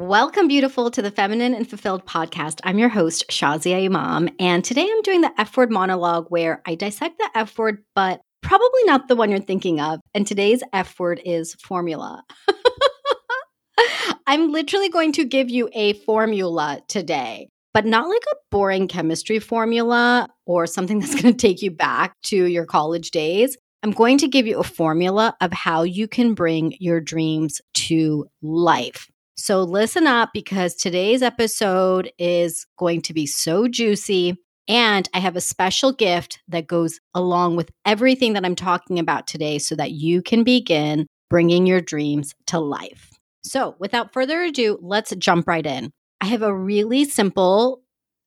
Welcome, beautiful, to the Feminine and Fulfilled podcast. I'm your host, Shazia Imam, and today I'm doing the F word monologue where I dissect the F word, but probably not the one you're thinking of. And today's F word is formula. I'm literally going to give you a formula today, but not like a boring chemistry formula or something that's going to take you back to your college days. I'm going to give you a formula of how you can bring your dreams to life. So listen up because today's episode is going to be so juicy. And I have a special gift that goes along with everything that I'm talking about today so that you can begin bringing your dreams to life. So, without further ado, let's jump right in. I have a really simple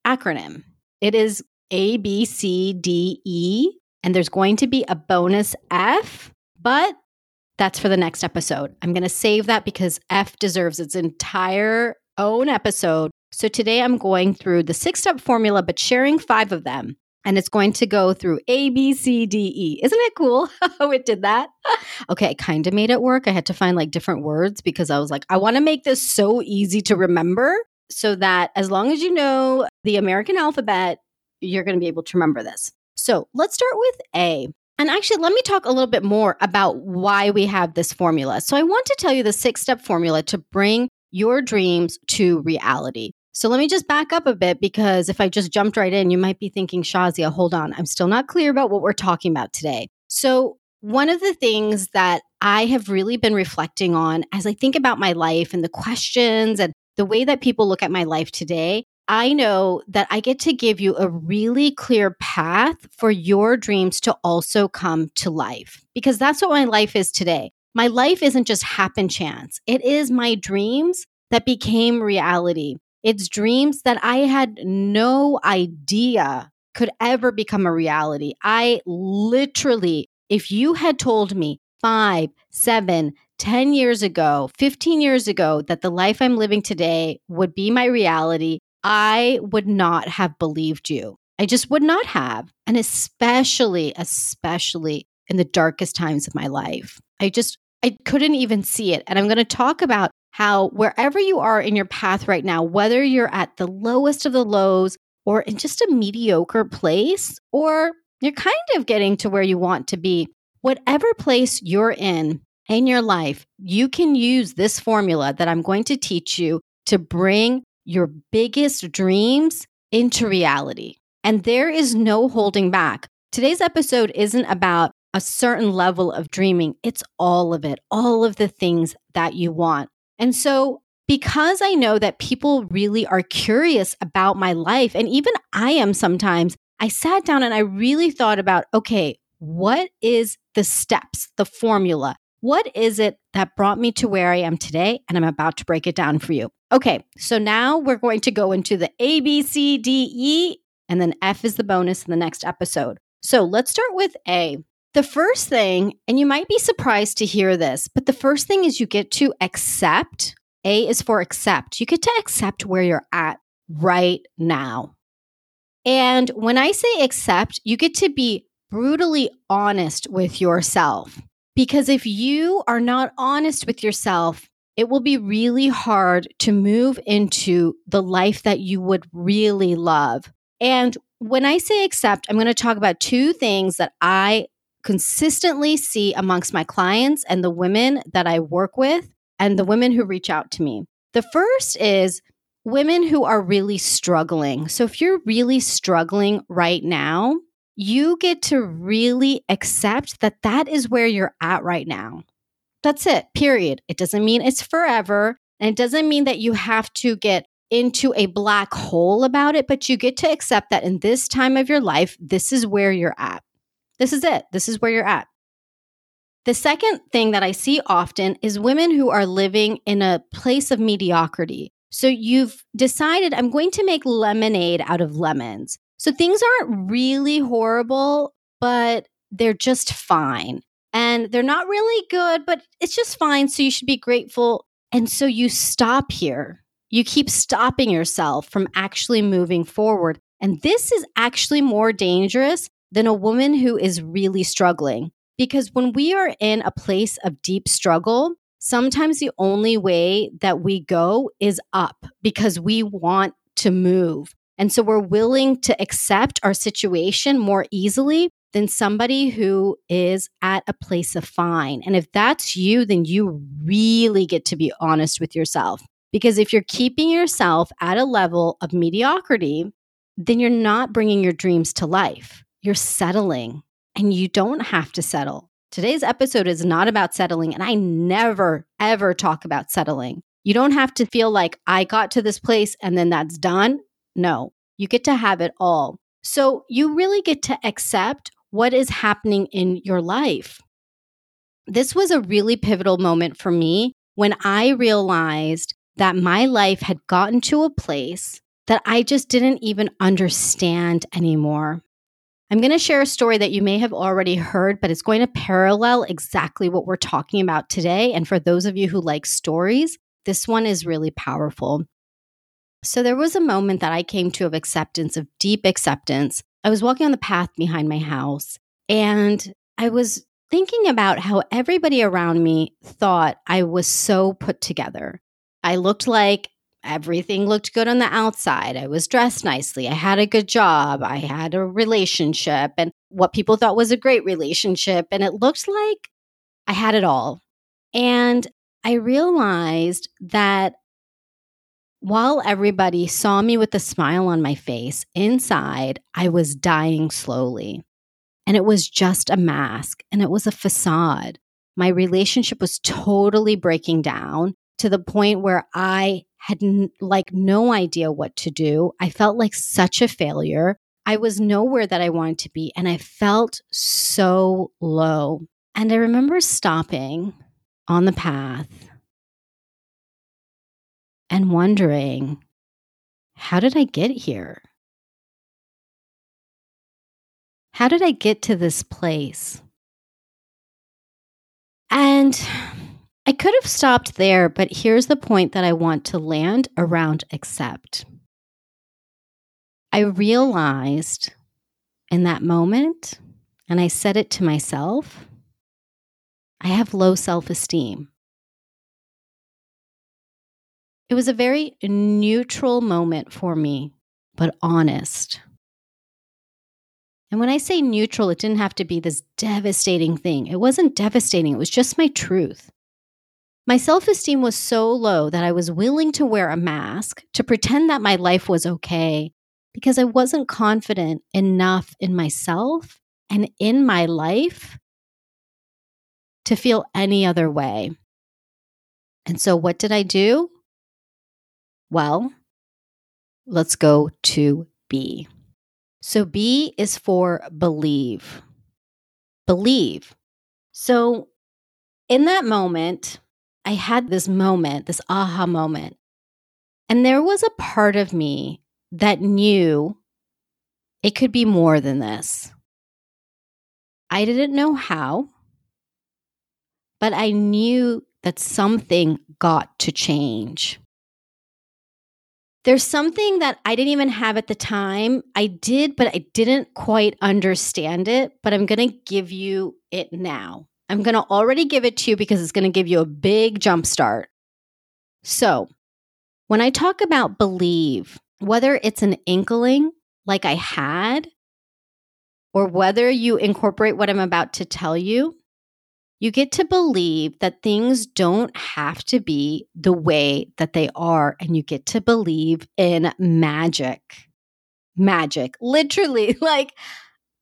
acronym. It is A, B, C, D, E, and there's going to be a bonus F, but that's for the next episode. I'm going to save that because F deserves its entire own episode. So today I'm going through the six step formula, but sharing five of them. And it's going to go through A, B, C, D, E. Isn't it cool how it did that? okay, I kind of made it work. I had to find like different words because I was like, I want to make this so easy to remember so that as long as you know the American alphabet, you're going to be able to remember this. So let's start with A. And actually, let me talk a little bit more about why we have this formula. So, I want to tell you the six step formula to bring your dreams to reality. So, let me just back up a bit because if I just jumped right in, you might be thinking, Shazia, hold on, I'm still not clear about what we're talking about today. So, one of the things that I have really been reflecting on as I think about my life and the questions and the way that people look at my life today I know that I get to give you a really clear path for your dreams to also come to life because that's what my life is today. My life isn't just happen chance. It is my dreams that became reality. It's dreams that I had no idea could ever become a reality. I literally, if you had told me five, seven, 10 years ago, 15 years ago, that the life I'm living today would be my reality, I would not have believed you. I just would not have. And especially, especially in the darkest times of my life. I just, I couldn't even see it. And I'm going to talk about how wherever you are in your path right now, whether you're at the lowest of the lows or in just a mediocre place, or you're kind of getting to where you want to be, whatever place you're in in your life, you can use this formula that I'm going to teach you to bring your biggest dreams into reality. And there is no holding back. Today's episode isn't about a certain level of dreaming, it's all of it, all of the things that you want. And so, because I know that people really are curious about my life, and even I am sometimes, I sat down and I really thought about okay, what is the steps, the formula? What is it that brought me to where I am today? And I'm about to break it down for you. Okay, so now we're going to go into the A, B, C, D, E, and then F is the bonus in the next episode. So let's start with A. The first thing, and you might be surprised to hear this, but the first thing is you get to accept. A is for accept. You get to accept where you're at right now. And when I say accept, you get to be brutally honest with yourself. Because if you are not honest with yourself, it will be really hard to move into the life that you would really love. And when I say accept, I'm going to talk about two things that I consistently see amongst my clients and the women that I work with and the women who reach out to me. The first is women who are really struggling. So if you're really struggling right now, you get to really accept that that is where you're at right now. That's it, period. It doesn't mean it's forever. And it doesn't mean that you have to get into a black hole about it, but you get to accept that in this time of your life, this is where you're at. This is it. This is where you're at. The second thing that I see often is women who are living in a place of mediocrity. So you've decided, I'm going to make lemonade out of lemons. So things aren't really horrible, but they're just fine. And they're not really good, but it's just fine. So you should be grateful. And so you stop here. You keep stopping yourself from actually moving forward. And this is actually more dangerous than a woman who is really struggling. Because when we are in a place of deep struggle, sometimes the only way that we go is up because we want to move. And so we're willing to accept our situation more easily than somebody who is at a place of fine. And if that's you, then you really get to be honest with yourself. Because if you're keeping yourself at a level of mediocrity, then you're not bringing your dreams to life. You're settling and you don't have to settle. Today's episode is not about settling, and I never, ever talk about settling. You don't have to feel like I got to this place and then that's done. No, you get to have it all. So you really get to accept what is happening in your life. This was a really pivotal moment for me when I realized that my life had gotten to a place that I just didn't even understand anymore. I'm going to share a story that you may have already heard, but it's going to parallel exactly what we're talking about today. And for those of you who like stories, this one is really powerful. So, there was a moment that I came to of acceptance, of deep acceptance. I was walking on the path behind my house and I was thinking about how everybody around me thought I was so put together. I looked like everything looked good on the outside. I was dressed nicely. I had a good job. I had a relationship and what people thought was a great relationship. And it looked like I had it all. And I realized that while everybody saw me with a smile on my face, inside I was dying slowly. And it was just a mask and it was a facade. My relationship was totally breaking down to the point where I had n- like no idea what to do. I felt like such a failure. I was nowhere that I wanted to be and I felt so low. And I remember stopping on the path and wondering, how did I get here? How did I get to this place? And I could have stopped there, but here's the point that I want to land around accept. I realized in that moment, and I said it to myself, I have low self esteem. It was a very neutral moment for me, but honest. And when I say neutral, it didn't have to be this devastating thing. It wasn't devastating, it was just my truth. My self esteem was so low that I was willing to wear a mask to pretend that my life was okay because I wasn't confident enough in myself and in my life to feel any other way. And so, what did I do? Well, let's go to B. So, B is for believe. Believe. So, in that moment, I had this moment, this aha moment. And there was a part of me that knew it could be more than this. I didn't know how, but I knew that something got to change. There's something that I didn't even have at the time. I did, but I didn't quite understand it. But I'm going to give you it now. I'm going to already give it to you because it's going to give you a big jump start. So, when I talk about believe, whether it's an inkling like I had, or whether you incorporate what I'm about to tell you, you get to believe that things don't have to be the way that they are. And you get to believe in magic. Magic, literally, like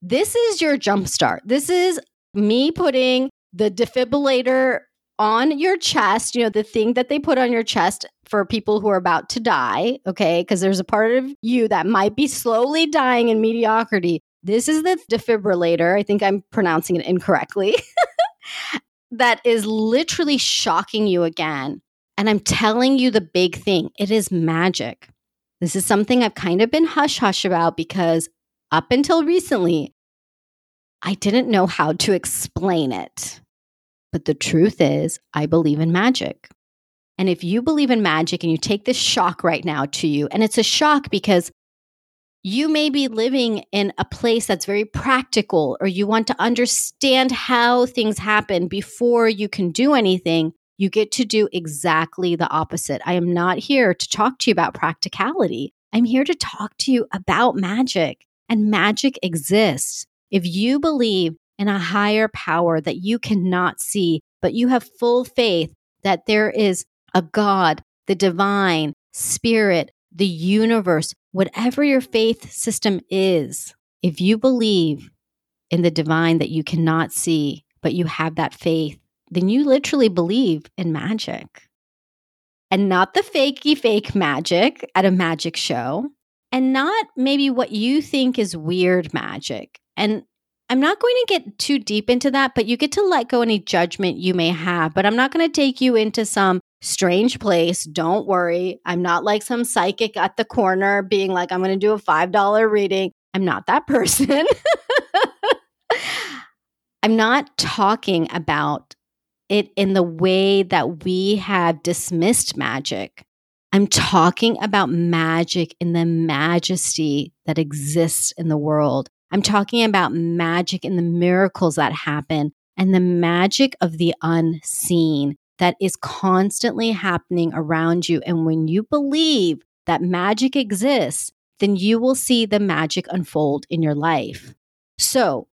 this is your jump start. This is me putting the defibrillator on your chest, you know, the thing that they put on your chest for people who are about to die, okay? Because there's a part of you that might be slowly dying in mediocrity. This is the defibrillator. I think I'm pronouncing it incorrectly. that is literally shocking you again. And I'm telling you the big thing it is magic. This is something I've kind of been hush hush about because up until recently, I didn't know how to explain it. But the truth is, I believe in magic. And if you believe in magic and you take this shock right now to you, and it's a shock because you may be living in a place that's very practical, or you want to understand how things happen before you can do anything. you get to do exactly the opposite. I am not here to talk to you about practicality. I'm here to talk to you about magic, and magic exists. If you believe in a higher power that you cannot see, but you have full faith that there is a God, the divine, spirit, the universe, whatever your faith system is, if you believe in the divine that you cannot see, but you have that faith, then you literally believe in magic. And not the fakey fake magic at a magic show, and not maybe what you think is weird magic. And I'm not going to get too deep into that, but you get to let go any judgment you may have. But I'm not going to take you into some strange place. Don't worry. I'm not like some psychic at the corner being like, I'm going to do a $5 reading. I'm not that person. I'm not talking about it in the way that we have dismissed magic. I'm talking about magic in the majesty that exists in the world. I'm talking about magic in the miracles that happen and the magic of the unseen that is constantly happening around you. And when you believe that magic exists, then you will see the magic unfold in your life. So,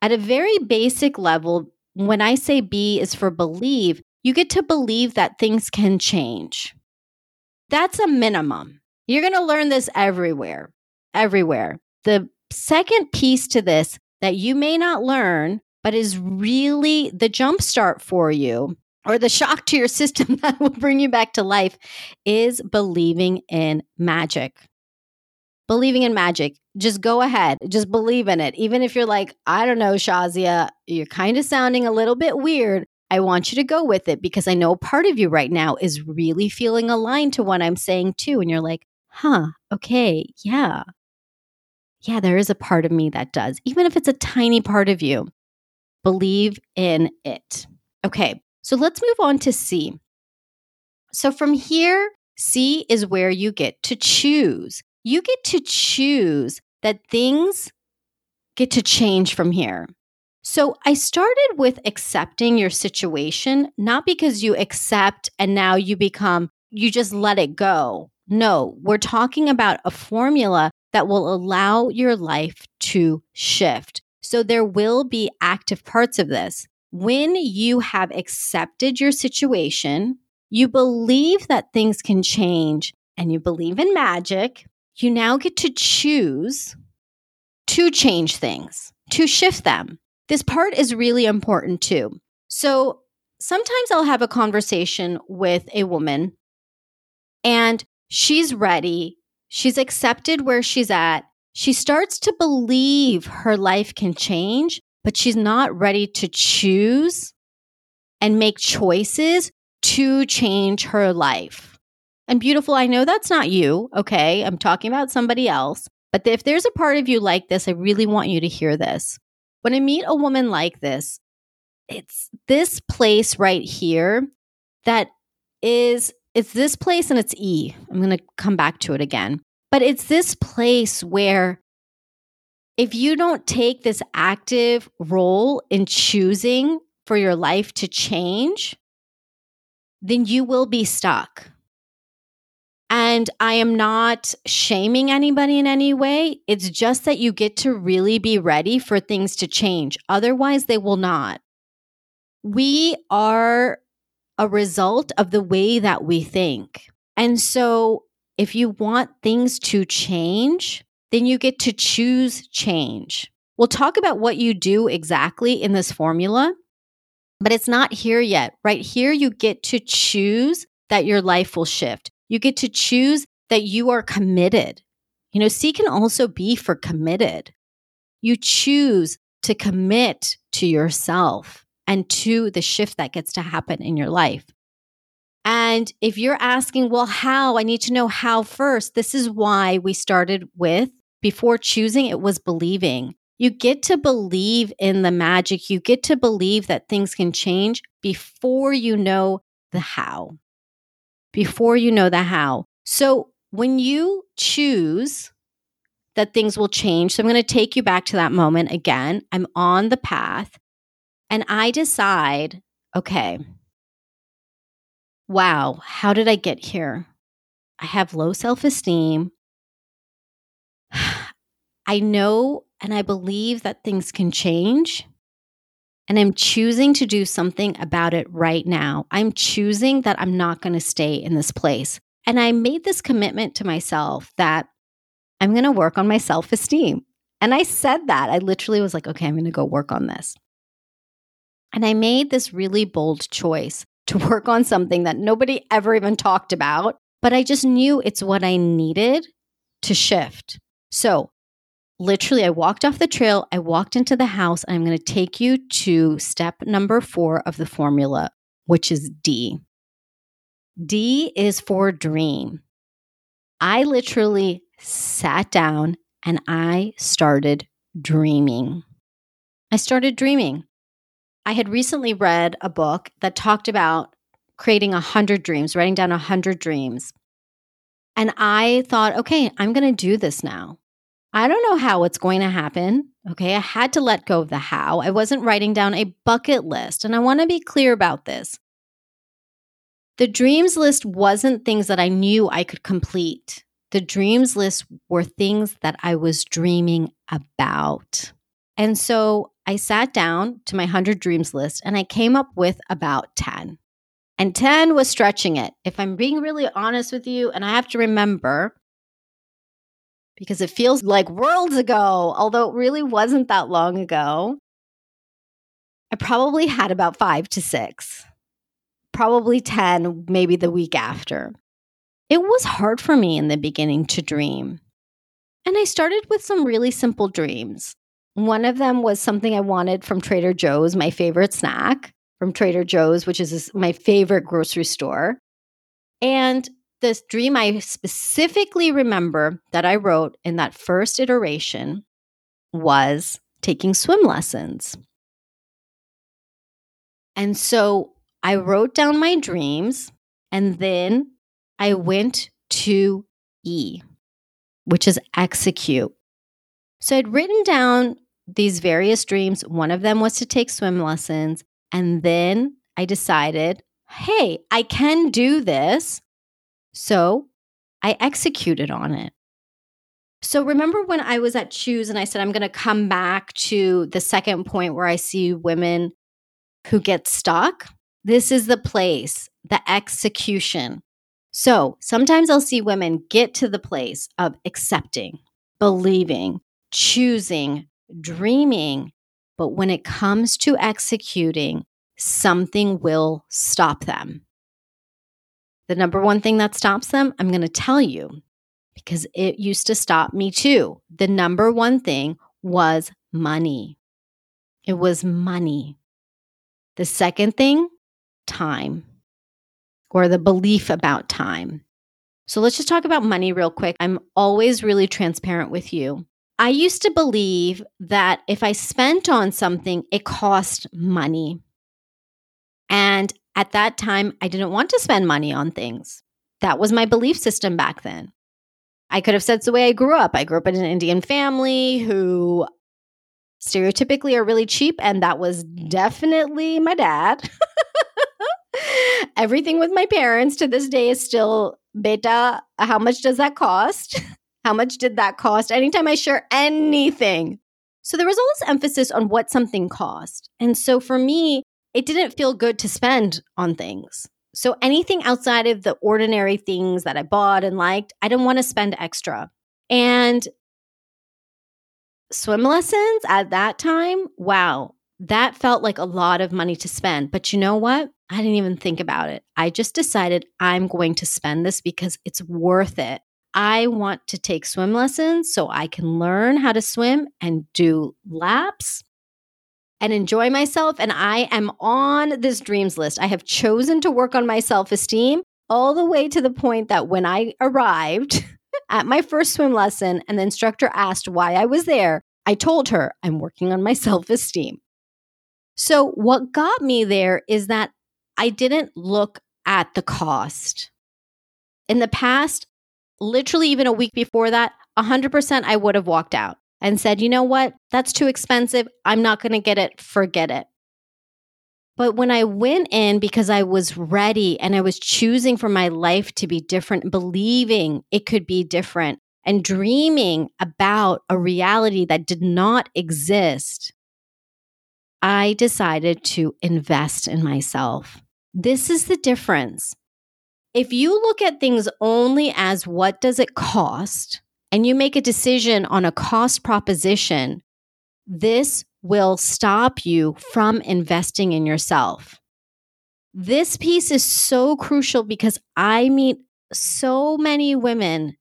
at a very basic level, when I say B is for believe, you get to believe that things can change. That's a minimum. You're going to learn this everywhere, everywhere. The second piece to this that you may not learn, but is really the jumpstart for you or the shock to your system that will bring you back to life is believing in magic. Believing in magic. Just go ahead. Just believe in it. Even if you're like, I don't know, Shazia, you're kind of sounding a little bit weird. I want you to go with it because I know part of you right now is really feeling aligned to what I'm saying too. And you're like, huh, okay, yeah. Yeah, there is a part of me that does, even if it's a tiny part of you. Believe in it. Okay, so let's move on to C. So from here, C is where you get to choose. You get to choose that things get to change from here. So I started with accepting your situation, not because you accept and now you become, you just let it go. No, we're talking about a formula that will allow your life to shift. So there will be active parts of this when you have accepted your situation, you believe that things can change and you believe in magic, you now get to choose to change things, to shift them. This part is really important too. So sometimes I'll have a conversation with a woman and she's ready, she's accepted where she's at. She starts to believe her life can change, but she's not ready to choose and make choices to change her life. And beautiful, I know that's not you, okay? I'm talking about somebody else. But if there's a part of you like this, I really want you to hear this. When I meet a woman like this, it's this place right here that is it's this place and it's E. I'm going to come back to it again. But it's this place where if you don't take this active role in choosing for your life to change, then you will be stuck. And I am not shaming anybody in any way. It's just that you get to really be ready for things to change. Otherwise, they will not. We are a result of the way that we think. And so, if you want things to change, then you get to choose change. We'll talk about what you do exactly in this formula, but it's not here yet. Right here, you get to choose that your life will shift. You get to choose that you are committed. You know, C can also be for committed. You choose to commit to yourself and to the shift that gets to happen in your life. And if you're asking, well, how? I need to know how first. This is why we started with before choosing, it was believing. You get to believe in the magic. You get to believe that things can change before you know the how. Before you know the how. So when you choose that things will change, so I'm going to take you back to that moment again. I'm on the path and I decide, okay, wow, how did I get here? I have low self esteem. I know and I believe that things can change. And I'm choosing to do something about it right now. I'm choosing that I'm not going to stay in this place. And I made this commitment to myself that I'm going to work on my self esteem. And I said that. I literally was like, okay, I'm going to go work on this. And I made this really bold choice to work on something that nobody ever even talked about, but I just knew it's what I needed to shift. So literally, I walked off the trail, I walked into the house, I'm going to take you to step number four of the formula, which is D. D is for dream. I literally sat down and I started dreaming. I started dreaming. I had recently read a book that talked about creating a hundred dreams, writing down a hundred dreams. And I thought, okay, I'm going to do this now. I don't know how it's going to happen. Okay. I had to let go of the how. I wasn't writing down a bucket list. And I want to be clear about this. The dreams list wasn't things that I knew I could complete. The dreams list were things that I was dreaming about. And so I sat down to my 100 dreams list and I came up with about 10. And 10 was stretching it. If I'm being really honest with you, and I have to remember because it feels like worlds ago, although it really wasn't that long ago. I probably had about five to six, probably 10, maybe the week after. It was hard for me in the beginning to dream. And I started with some really simple dreams. One of them was something I wanted from Trader Joe's, my favorite snack from Trader Joe's, which is my favorite grocery store. And this dream I specifically remember that I wrote in that first iteration was taking swim lessons. And so I wrote down my dreams and then I went to E, which is execute. So I'd written down these various dreams. One of them was to take swim lessons. And then I decided, hey, I can do this. So I executed on it. So remember when I was at Choose and I said, I'm going to come back to the second point where I see women who get stuck? This is the place, the execution. So sometimes I'll see women get to the place of accepting, believing, choosing, dreaming. But when it comes to executing, something will stop them. The number one thing that stops them, I'm going to tell you because it used to stop me too. The number one thing was money. It was money. The second thing, time or the belief about time. So let's just talk about money real quick. I'm always really transparent with you. I used to believe that if I spent on something, it cost money. And at that time, I didn't want to spend money on things. That was my belief system back then. I could have said it's the way I grew up. I grew up in an Indian family who stereotypically are really cheap, and that was definitely my dad. Everything with my parents to this day is still beta. How much does that cost? How much did that cost? Anytime I share anything. So there was always emphasis on what something cost. And so for me, it didn't feel good to spend on things. So anything outside of the ordinary things that I bought and liked, I didn't want to spend extra. And swim lessons at that time, wow, that felt like a lot of money to spend. But you know what? I didn't even think about it. I just decided I'm going to spend this because it's worth it. I want to take swim lessons so I can learn how to swim and do laps and enjoy myself. And I am on this dreams list. I have chosen to work on my self esteem all the way to the point that when I arrived at my first swim lesson and the instructor asked why I was there, I told her I'm working on my self esteem. So, what got me there is that I didn't look at the cost. In the past, literally even a week before that, 100% I would have walked out and said, you know what? That's too expensive. I'm not going to get it. Forget it. But when I went in because I was ready and I was choosing for my life to be different, believing it could be different, and dreaming about a reality that did not exist, I decided to invest in myself. This is the difference. If you look at things only as what does it cost, and you make a decision on a cost proposition, this will stop you from investing in yourself. This piece is so crucial because I meet so many women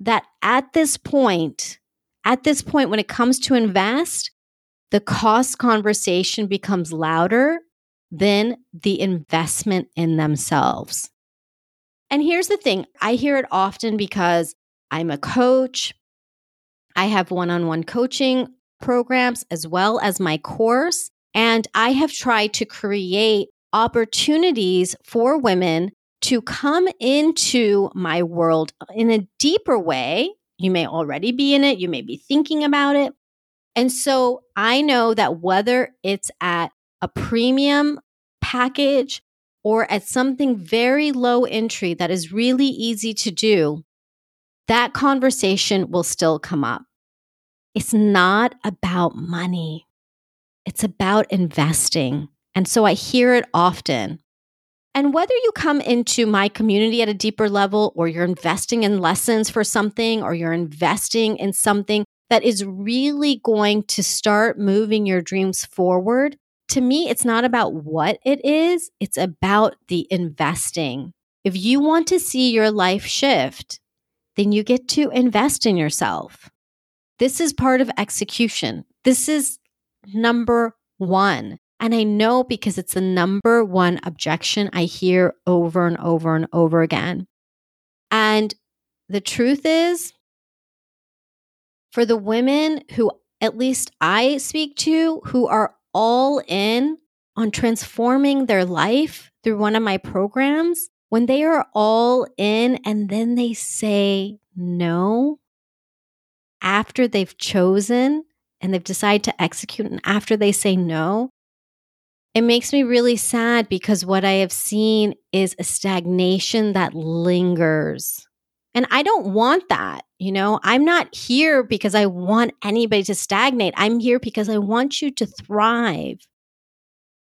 that at this point, at this point, when it comes to invest, the cost conversation becomes louder than the investment in themselves. And here's the thing I hear it often because I'm a coach. I have one on one coaching programs as well as my course. And I have tried to create opportunities for women to come into my world in a deeper way. You may already be in it, you may be thinking about it. And so I know that whether it's at a premium package or at something very low entry that is really easy to do, that conversation will still come up. It's not about money, it's about investing. And so I hear it often. And whether you come into my community at a deeper level, or you're investing in lessons for something, or you're investing in something that is really going to start moving your dreams forward, to me, it's not about what it is, it's about the investing. If you want to see your life shift, then you get to invest in yourself. This is part of execution. This is number one. And I know because it's the number one objection I hear over and over and over again. And the truth is, for the women who at least I speak to who are all in on transforming their life through one of my programs, when they are all in and then they say no after they've chosen and they've decided to execute, and after they say no, it makes me really sad because what I have seen is a stagnation that lingers. And I don't want that. You know, I'm not here because I want anybody to stagnate. I'm here because I want you to thrive.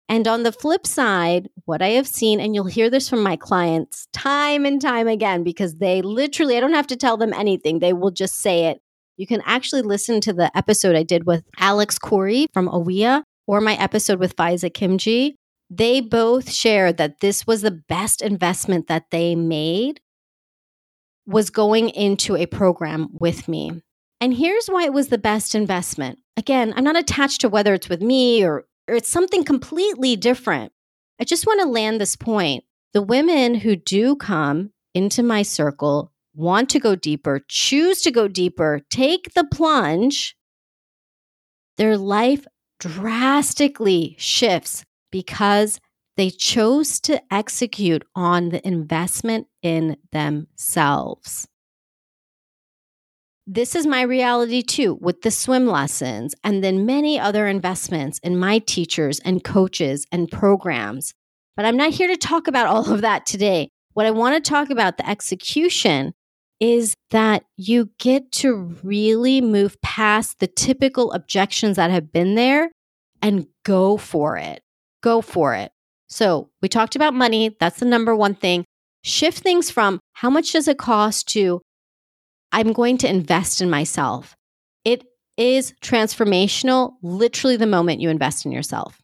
And on the flip side, what I have seen, and you'll hear this from my clients time and time again, because they literally, I don't have to tell them anything, they will just say it. You can actually listen to the episode I did with Alex Corey from Awea or my episode with Faiza Kimji, they both shared that this was the best investment that they made was going into a program with me. And here's why it was the best investment. Again, I'm not attached to whether it's with me or, or it's something completely different. I just want to land this point. The women who do come into my circle want to go deeper, choose to go deeper, take the plunge, their life drastically shifts because they chose to execute on the investment in themselves. This is my reality too, with the swim lessons and then many other investments in my teachers and coaches and programs. But I'm not here to talk about all of that today. What I want to talk about, the execution, is that you get to really move past the typical objections that have been there and go for it. Go for it. So we talked about money. That's the number one thing. Shift things from how much does it cost to I'm going to invest in myself. It is transformational literally the moment you invest in yourself.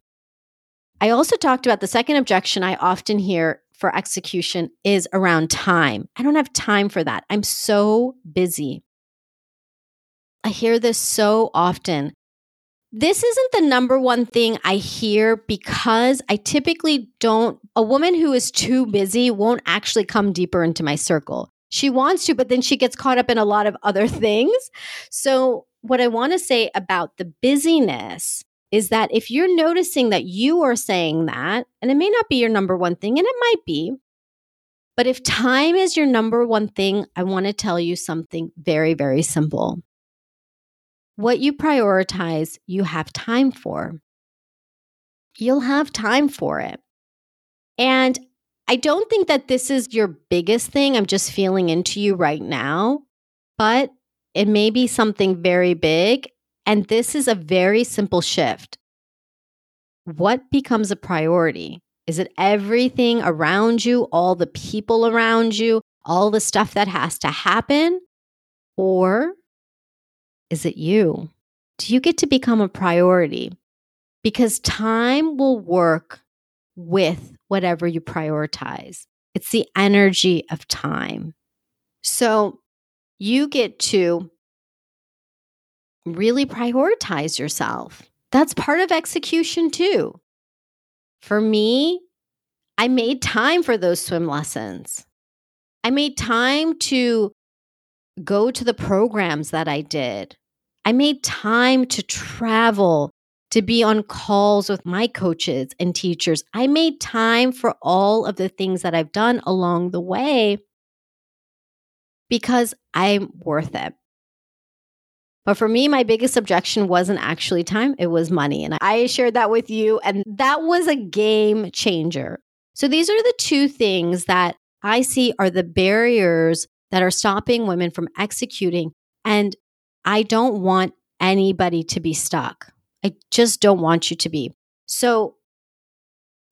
I also talked about the second objection I often hear for execution is around time. I don't have time for that. I'm so busy. I hear this so often. This isn't the number one thing I hear because I typically don't, a woman who is too busy won't actually come deeper into my circle. She wants to, but then she gets caught up in a lot of other things. So, what I want to say about the busyness is that if you're noticing that you are saying that, and it may not be your number one thing, and it might be, but if time is your number one thing, I want to tell you something very, very simple. What you prioritize, you have time for. you'll have time for it. And I don't think that this is your biggest thing. I'm just feeling into you right now, but it may be something very big. And this is a very simple shift. What becomes a priority? Is it everything around you, all the people around you, all the stuff that has to happen? Or is it you? Do you get to become a priority? Because time will work with whatever you prioritize. It's the energy of time. So you get to really prioritize yourself. That's part of execution too. For me, I made time for those swim lessons. I made time to go to the programs that I did. I made time to travel, to be on calls with my coaches and teachers. I made time for all of the things that I've done along the way because I'm worth it. But for me, my biggest objection wasn't actually time, it was money. And I shared that with you, and that was a game changer. So these are the two things that I see are the barriers that are stopping women from executing. And I don't want anybody to be stuck. I just don't want you to be. So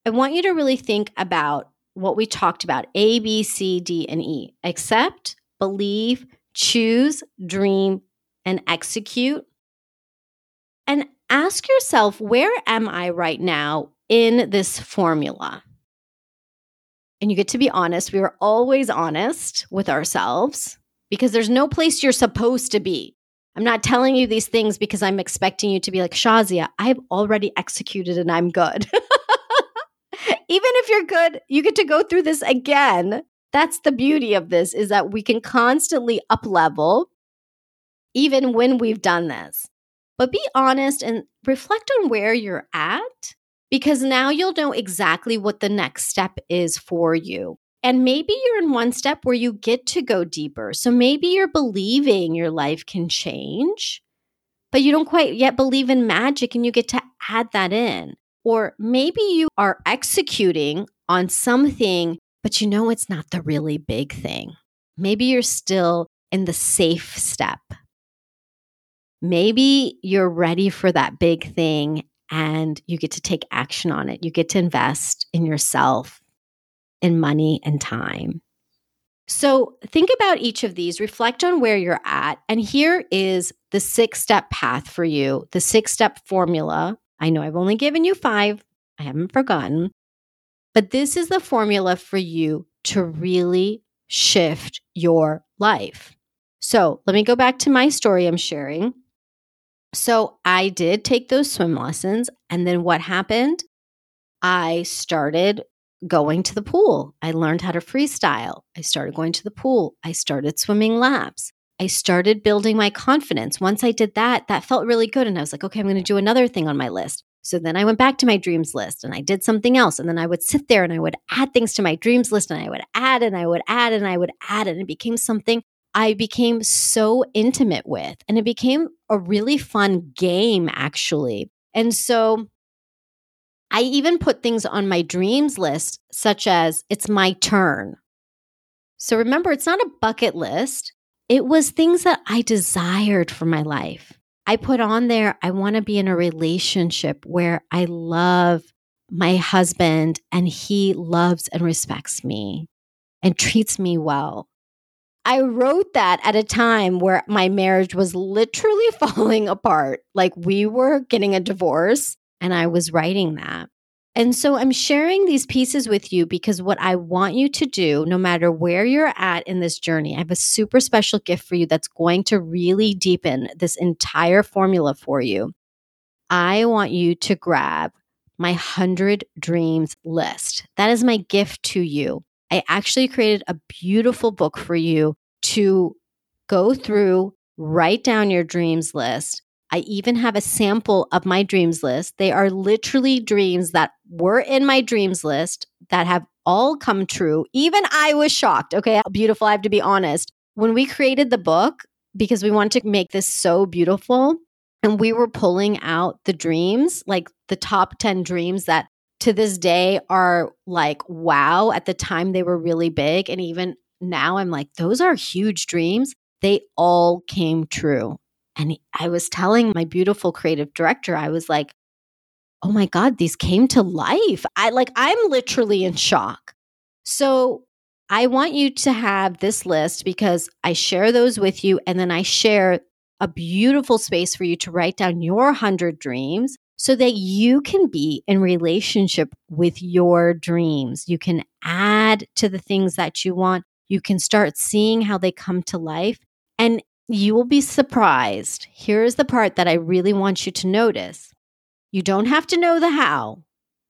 I want you to really think about what we talked about A, B, C, D, and E accept, believe, choose, dream, and execute. And ask yourself, where am I right now in this formula? And you get to be honest. We are always honest with ourselves because there's no place you're supposed to be. I'm not telling you these things because I'm expecting you to be like, Shazia, I've already executed and I'm good. Even if you're good, you get to go through this again. That's the beauty of this is that we can constantly up level even when we've done this. But be honest and reflect on where you're at because now you'll know exactly what the next step is for you. And maybe you're in one step where you get to go deeper. So maybe you're believing your life can change, but you don't quite yet believe in magic and you get to add that in. Or maybe you are executing on something, but you know it's not the really big thing. Maybe you're still in the safe step. Maybe you're ready for that big thing and you get to take action on it. You get to invest in yourself in money and time. So think about each of these, reflect on where you're at. And here is the six step path for you, the six step formula. I know I've only given you five, I haven't forgotten, but this is the formula for you to really shift your life. So let me go back to my story I'm sharing. So I did take those swim lessons. And then what happened? I started going to the pool. I learned how to freestyle. I started going to the pool. I started swimming laps. I started building my confidence. Once I did that, that felt really good. And I was like, okay, I'm going to do another thing on my list. So then I went back to my dreams list and I did something else. And then I would sit there and I would add things to my dreams list and I would add and I would add and I would add. And it became something I became so intimate with. And it became a really fun game, actually. And so I even put things on my dreams list, such as it's my turn. So remember, it's not a bucket list. It was things that I desired for my life. I put on there, I want to be in a relationship where I love my husband and he loves and respects me and treats me well. I wrote that at a time where my marriage was literally falling apart. Like we were getting a divorce and I was writing that. And so I'm sharing these pieces with you because what I want you to do, no matter where you're at in this journey, I have a super special gift for you that's going to really deepen this entire formula for you. I want you to grab my 100 dreams list. That is my gift to you. I actually created a beautiful book for you to go through, write down your dreams list, I even have a sample of my dreams list. They are literally dreams that were in my dreams list that have all come true. Even I was shocked. Okay, beautiful. I have to be honest. When we created the book, because we wanted to make this so beautiful, and we were pulling out the dreams, like the top 10 dreams that to this day are like, wow, at the time they were really big. And even now I'm like, those are huge dreams. They all came true. And I was telling my beautiful creative director, I was like, oh my God, these came to life. I like, I'm literally in shock. So I want you to have this list because I share those with you and then I share a beautiful space for you to write down your 100 dreams so that you can be in relationship with your dreams. You can add to the things that you want. You can start seeing how they come to life and you will be surprised. Here's the part that I really want you to notice. You don't have to know the how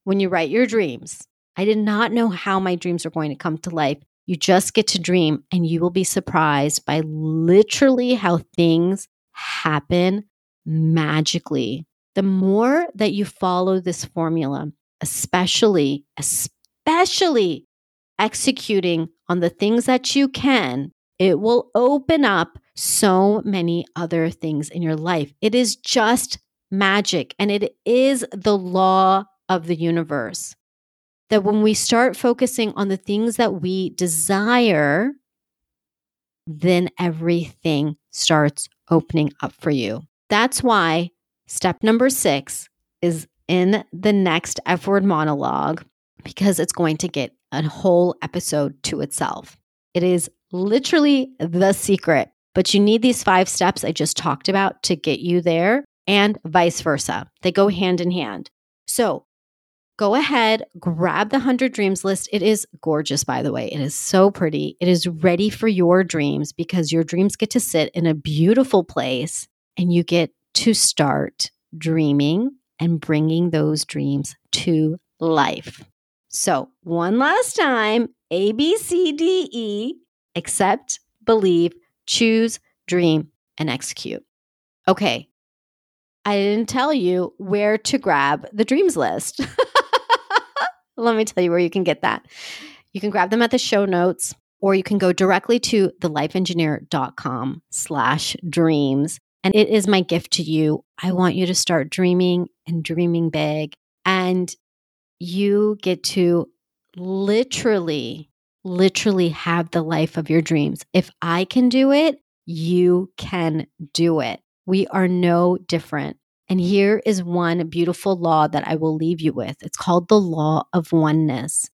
when you write your dreams. I did not know how my dreams are going to come to life. You just get to dream and you will be surprised by literally how things happen magically. The more that you follow this formula, especially, especially executing on the things that you can, it will open up so many other things in your life. It is just magic and it is the law of the universe. That when we start focusing on the things that we desire, then everything starts opening up for you. That's why step number six is in the next F word monologue because it's going to get a whole episode to itself. It is literally the secret, but you need these five steps I just talked about to get you there and vice versa. They go hand in hand. So go ahead, grab the 100 Dreams list. It is gorgeous, by the way. It is so pretty. It is ready for your dreams because your dreams get to sit in a beautiful place and you get to start dreaming and bringing those dreams to life. So, one last time A, B, C, D, E, accept, believe, choose, dream, and execute. Okay, I didn't tell you where to grab the dreams list. Let me tell you where you can get that. You can grab them at the show notes, or you can go directly to thelifeengineer.com slash dreams. And it is my gift to you. I want you to start dreaming and dreaming big. And you get to literally, literally have the life of your dreams. If I can do it, you can do it. We are no different. And here is one beautiful law that I will leave you with. It's called the law of oneness.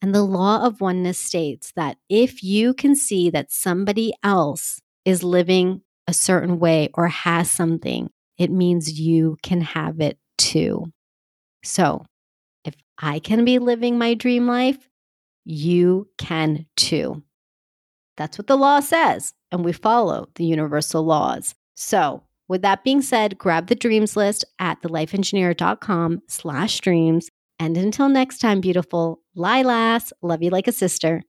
And the law of oneness states that if you can see that somebody else is living a certain way or has something, it means you can have it too. So if I can be living my dream life, you can too. That's what the law says. And we follow the universal laws. So with that being said, grab the dreams list at thelifeengineer.com slash dreams. And until next time, beautiful Lilas, love you like a sister.